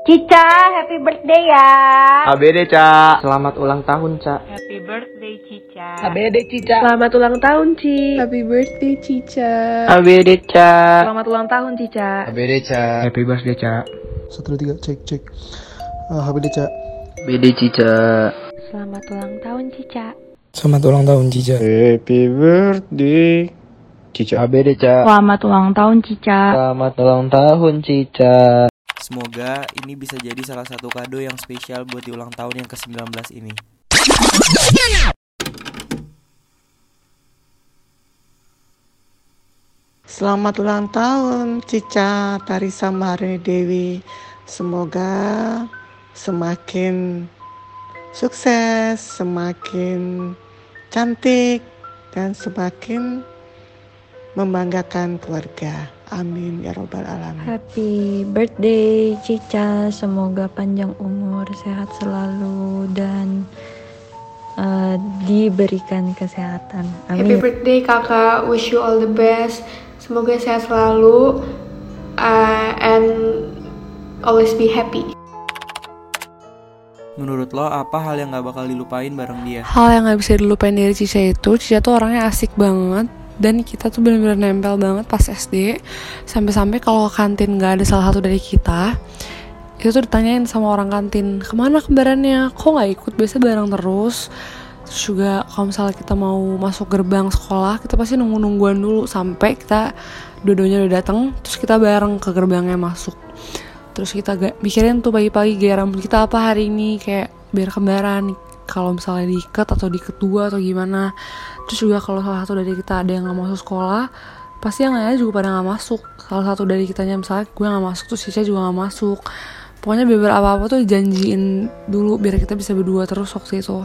Cica, happy birthday ya. ABD, Ca. Selamat ulang tahun, Ca. Happy birthday Cica. ABD Cica. Selamat ulang tahun, Ci. Happy birthday, Cica. ABD, Ca. Selamat ulang tahun, Cica. ABD, Ca. Happy birthday, Ca. Satu, dua, tiga, cek, cek. Uh, HBD, Ca. ABD, Cica. Selamat ulang tahun Cica. Selamat ulang tahun, Cica. Happy birthday, Cica. ABD, Ca. Selamat ulang tahun Cica. Selamat ulang tahun, Cica. Semoga ini bisa jadi salah satu kado yang spesial buat di ulang tahun yang ke-19 ini. Selamat ulang tahun Cica Tarisa Maharani Dewi. Semoga semakin sukses, semakin cantik, dan semakin membanggakan keluarga. Amin ya robbal alamin. Happy birthday Cica. Semoga panjang umur, sehat selalu dan uh, diberikan kesehatan. Happy Amin. birthday kakak, wish you all the best. Semoga sehat selalu uh, and always be happy. Menurut lo apa hal yang gak bakal dilupain bareng dia? Hal yang gak bisa dilupain dari Cica itu, Cica tuh orangnya asik banget dan kita tuh bener-bener nempel banget pas SD sampai-sampai kalau kantin nggak ada salah satu dari kita itu tuh ditanyain sama orang kantin ke mana kembarannya? Kok nggak ikut? Biasa bareng terus. Terus juga kalau misalnya kita mau masuk gerbang sekolah kita pasti nunggu-nungguan dulu sampai kita dua-duanya udah datang terus kita bareng ke gerbangnya masuk. Terus kita gak mikirin tuh pagi-pagi gaya rambut kita apa hari ini? Kayak biar kembaran kalau misalnya diikat atau diikat dua atau gimana. Terus juga kalau salah satu dari kita ada yang nggak masuk sekolah pasti yang lainnya juga pada nggak masuk. Salah satu dari kitanya misalnya gue nggak masuk terus Cica juga nggak masuk. Pokoknya beberapa apa apa tuh janjiin dulu biar kita bisa berdua terus waktu itu.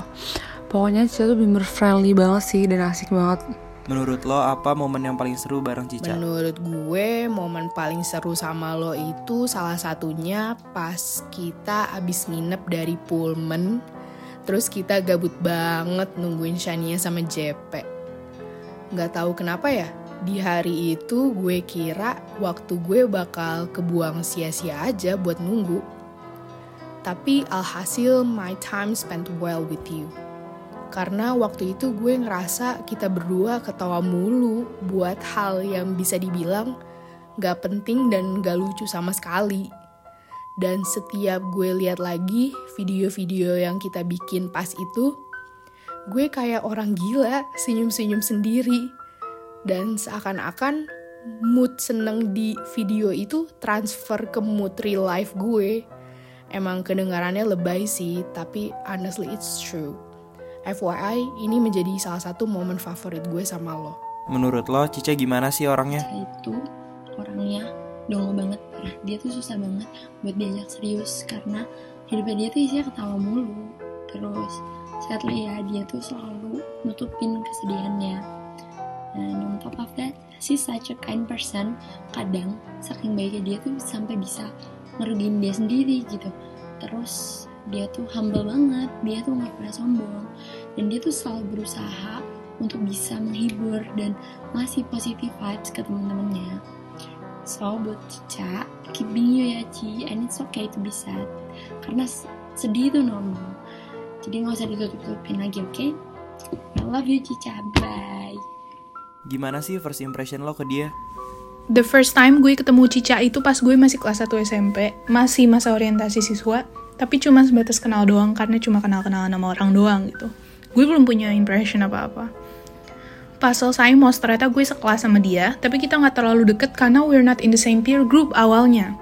Pokoknya Cica tuh bener friendly banget sih dan asik banget. Menurut lo apa momen yang paling seru bareng Cica? Menurut gue momen paling seru sama lo itu salah satunya pas kita abis nginep dari Pullman Terus kita gabut banget nungguin Shania sama JP Gak tahu kenapa ya di hari itu gue kira waktu gue bakal kebuang sia-sia aja buat nunggu. Tapi alhasil my time spent well with you. Karena waktu itu gue ngerasa kita berdua ketawa mulu buat hal yang bisa dibilang gak penting dan gak lucu sama sekali. Dan setiap gue lihat lagi video-video yang kita bikin pas itu, gue kayak orang gila senyum-senyum sendiri. Dan seakan-akan mood seneng di video itu transfer ke mood real life gue. Emang kedengarannya lebay sih, tapi honestly it's true. FYI, ini menjadi salah satu momen favorit gue sama lo. Menurut lo Cica gimana sih orangnya? Cica itu orangnya dongeng banget parah. Dia tuh susah banget buat diajak serius karena hidupnya dia tuh isinya ketawa mulu. Terus sadly ya dia tuh selalu nutupin kesedihannya. And on top of that, she's such a kind person. Kadang saking baiknya dia tuh sampai bisa ngerugiin dia sendiri gitu. Terus dia tuh humble banget, dia tuh nggak pernah sombong, dan dia tuh selalu berusaha untuk bisa menghibur dan ngasih positive vibes ke teman-temannya. So buat Cica, keep being you ya Ci, and it's okay to be sad, karena sedih itu normal. Jadi nggak usah ditutup-tutupin lagi, oke? Okay? I love you Cica, bye. Gimana sih first impression lo ke dia? The first time gue ketemu Cica itu pas gue masih kelas 1 SMP, masih masa orientasi siswa, tapi cuma sebatas kenal doang karena cuma kenal-kenalan sama orang doang gitu. Gue belum punya impression apa-apa. Pas selesai mos ternyata gue sekelas sama dia, tapi kita nggak terlalu deket karena we're not in the same peer group awalnya.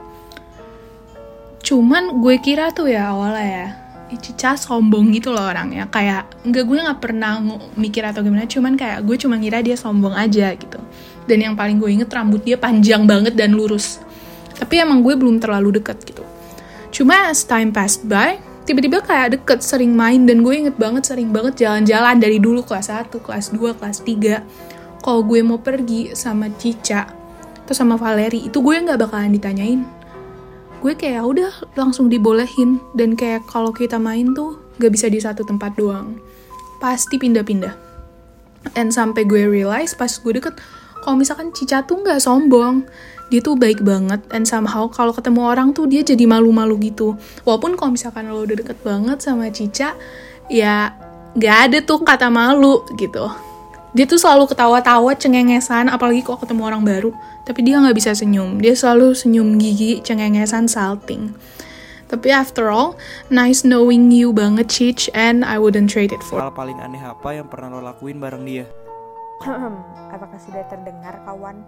Cuman gue kira tuh ya awalnya ya, Cica sombong gitu loh orangnya. Kayak nggak gue nggak pernah mikir atau gimana cuman kayak gue cuma ngira dia sombong aja gitu. Dan yang paling gue inget rambut dia panjang banget dan lurus. Tapi emang gue belum terlalu deket gitu. Cuma as time passed by, tiba-tiba kayak deket, sering main, dan gue inget banget sering banget jalan-jalan dari dulu kelas 1, kelas 2, kelas 3. Kalau gue mau pergi sama Cica, atau sama Valeri, itu gue nggak bakalan ditanyain. Gue kayak udah langsung dibolehin, dan kayak kalau kita main tuh gak bisa di satu tempat doang. Pasti pindah-pindah. Dan sampai gue realize pas gue deket, kalau misalkan Cica tuh nggak sombong dia tuh baik banget and somehow kalau ketemu orang tuh dia jadi malu-malu gitu. Walaupun kalau misalkan lo udah deket banget sama Cica ya nggak ada tuh kata malu gitu. Dia tuh selalu ketawa-tawa cengengesan apalagi kok ketemu orang baru. Tapi dia nggak bisa senyum. Dia selalu senyum gigi cengengesan salting. Tapi after all nice knowing you banget Cic and I wouldn't trade it for Hal paling aneh apa yang pernah lo lakuin bareng dia? Apakah sudah terdengar kawan?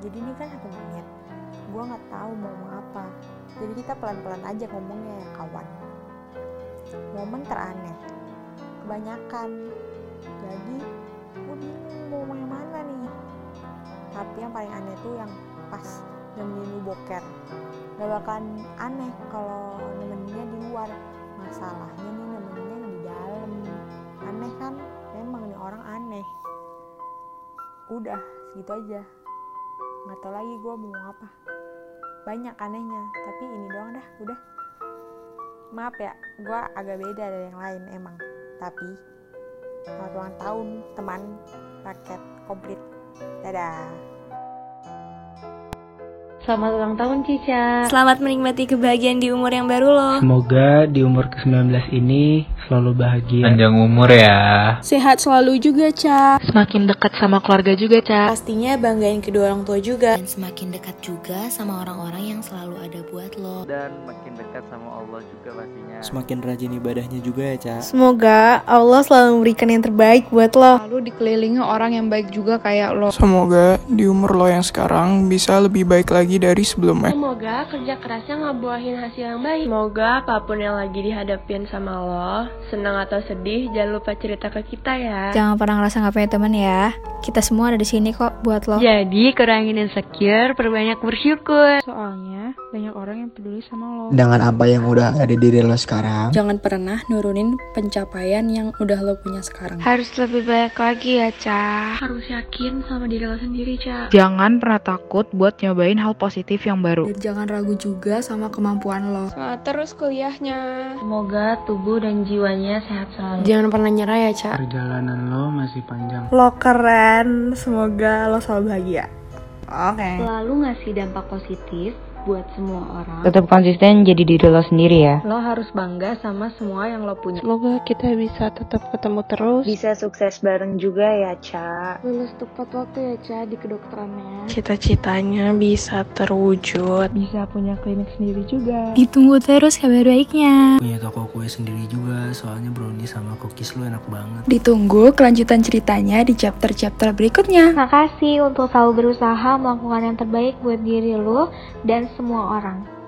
Jadi ini kan satu menit. Gue nggak tahu mau ngomong apa. Jadi kita pelan-pelan aja ngomongnya ya kawan. Momen teraneh. Kebanyakan. Jadi gue bingung mau ngomong yang mana nih. Tapi yang paling aneh tuh yang pas nemenin lu boker. Gak bakalan aneh kalau nemeninnya di luar. Masalahnya nih nemeninnya di dalam. Aneh kan? Memang nih orang aneh. Udah, segitu aja. Nggak tahu lagi gue mau apa. Banyak anehnya tapi ini doang dah udah. Maaf ya gue agak beda dari yang lain emang. Tapi selamat ulang tahun teman paket komplit. Dadah Selamat ulang tahun Cica. Selamat menikmati kebahagiaan di umur yang baru loh. Semoga di umur ke-19 ini selalu bahagia. Panjang umur ya. Sehat selalu juga, Ca. Semakin dekat sama keluarga juga, Ca. Pastinya banggain kedua orang tua juga. Dan semakin dekat juga sama orang-orang yang selalu ada buat lo. Dan makin dekat sama Allah juga pastinya. Semakin rajin ibadahnya juga ya, Ca. Semoga Allah selalu memberikan yang terbaik buat lo. Lalu dikelilingi orang yang baik juga kayak lo. Semoga di umur lo yang sekarang bisa lebih baik lagi dari sebelumnya. Semoga kerja kerasnya ngebuahin hasil yang baik. Semoga apa pun yang lagi dihadapin sama lo, senang atau sedih, jangan lupa cerita ke kita ya. Jangan pernah ngerasa gak punya teman ya. Kita semua ada di sini kok buat lo. Jadi kurangin insecure, perbanyak bersyukur. Soalnya banyak orang yang peduli sama lo. Dengan apa yang udah ada di diri lo sekarang. Jangan pernah nurunin pencapaian yang udah lo punya sekarang. Harus lebih baik lagi ya, Ca. Harus yakin sama diri lo sendiri, Ca. Jangan pernah takut buat nyobain hal positif yang baru. Dan jangan ragu juga sama kemampuan lo. Semangat terus kuliahnya. Semoga tubuh dan jiwanya sehat selalu. Jangan pernah nyerah ya, Ca. Perjalanan lo masih panjang. Lo keren, semoga lo selalu bahagia. Oke. Okay. Selalu ngasih dampak positif buat semua orang. Tetap konsisten jadi diri lo sendiri ya. Lo harus bangga sama semua yang lo punya. Semoga kita bisa tetap ketemu terus. Bisa sukses bareng juga ya, Ca. Lulus tepat waktu ya, Ca, di kedokterannya. Cita-citanya bisa terwujud. Bisa punya klinik sendiri juga. Ditunggu terus kabar baiknya. Punya toko kue sendiri juga, soalnya brownie sama cookies lo enak banget. Ditunggu kelanjutan ceritanya di chapter-chapter berikutnya. Makasih untuk selalu berusaha melakukan yang terbaik buat diri lo dan semua orang.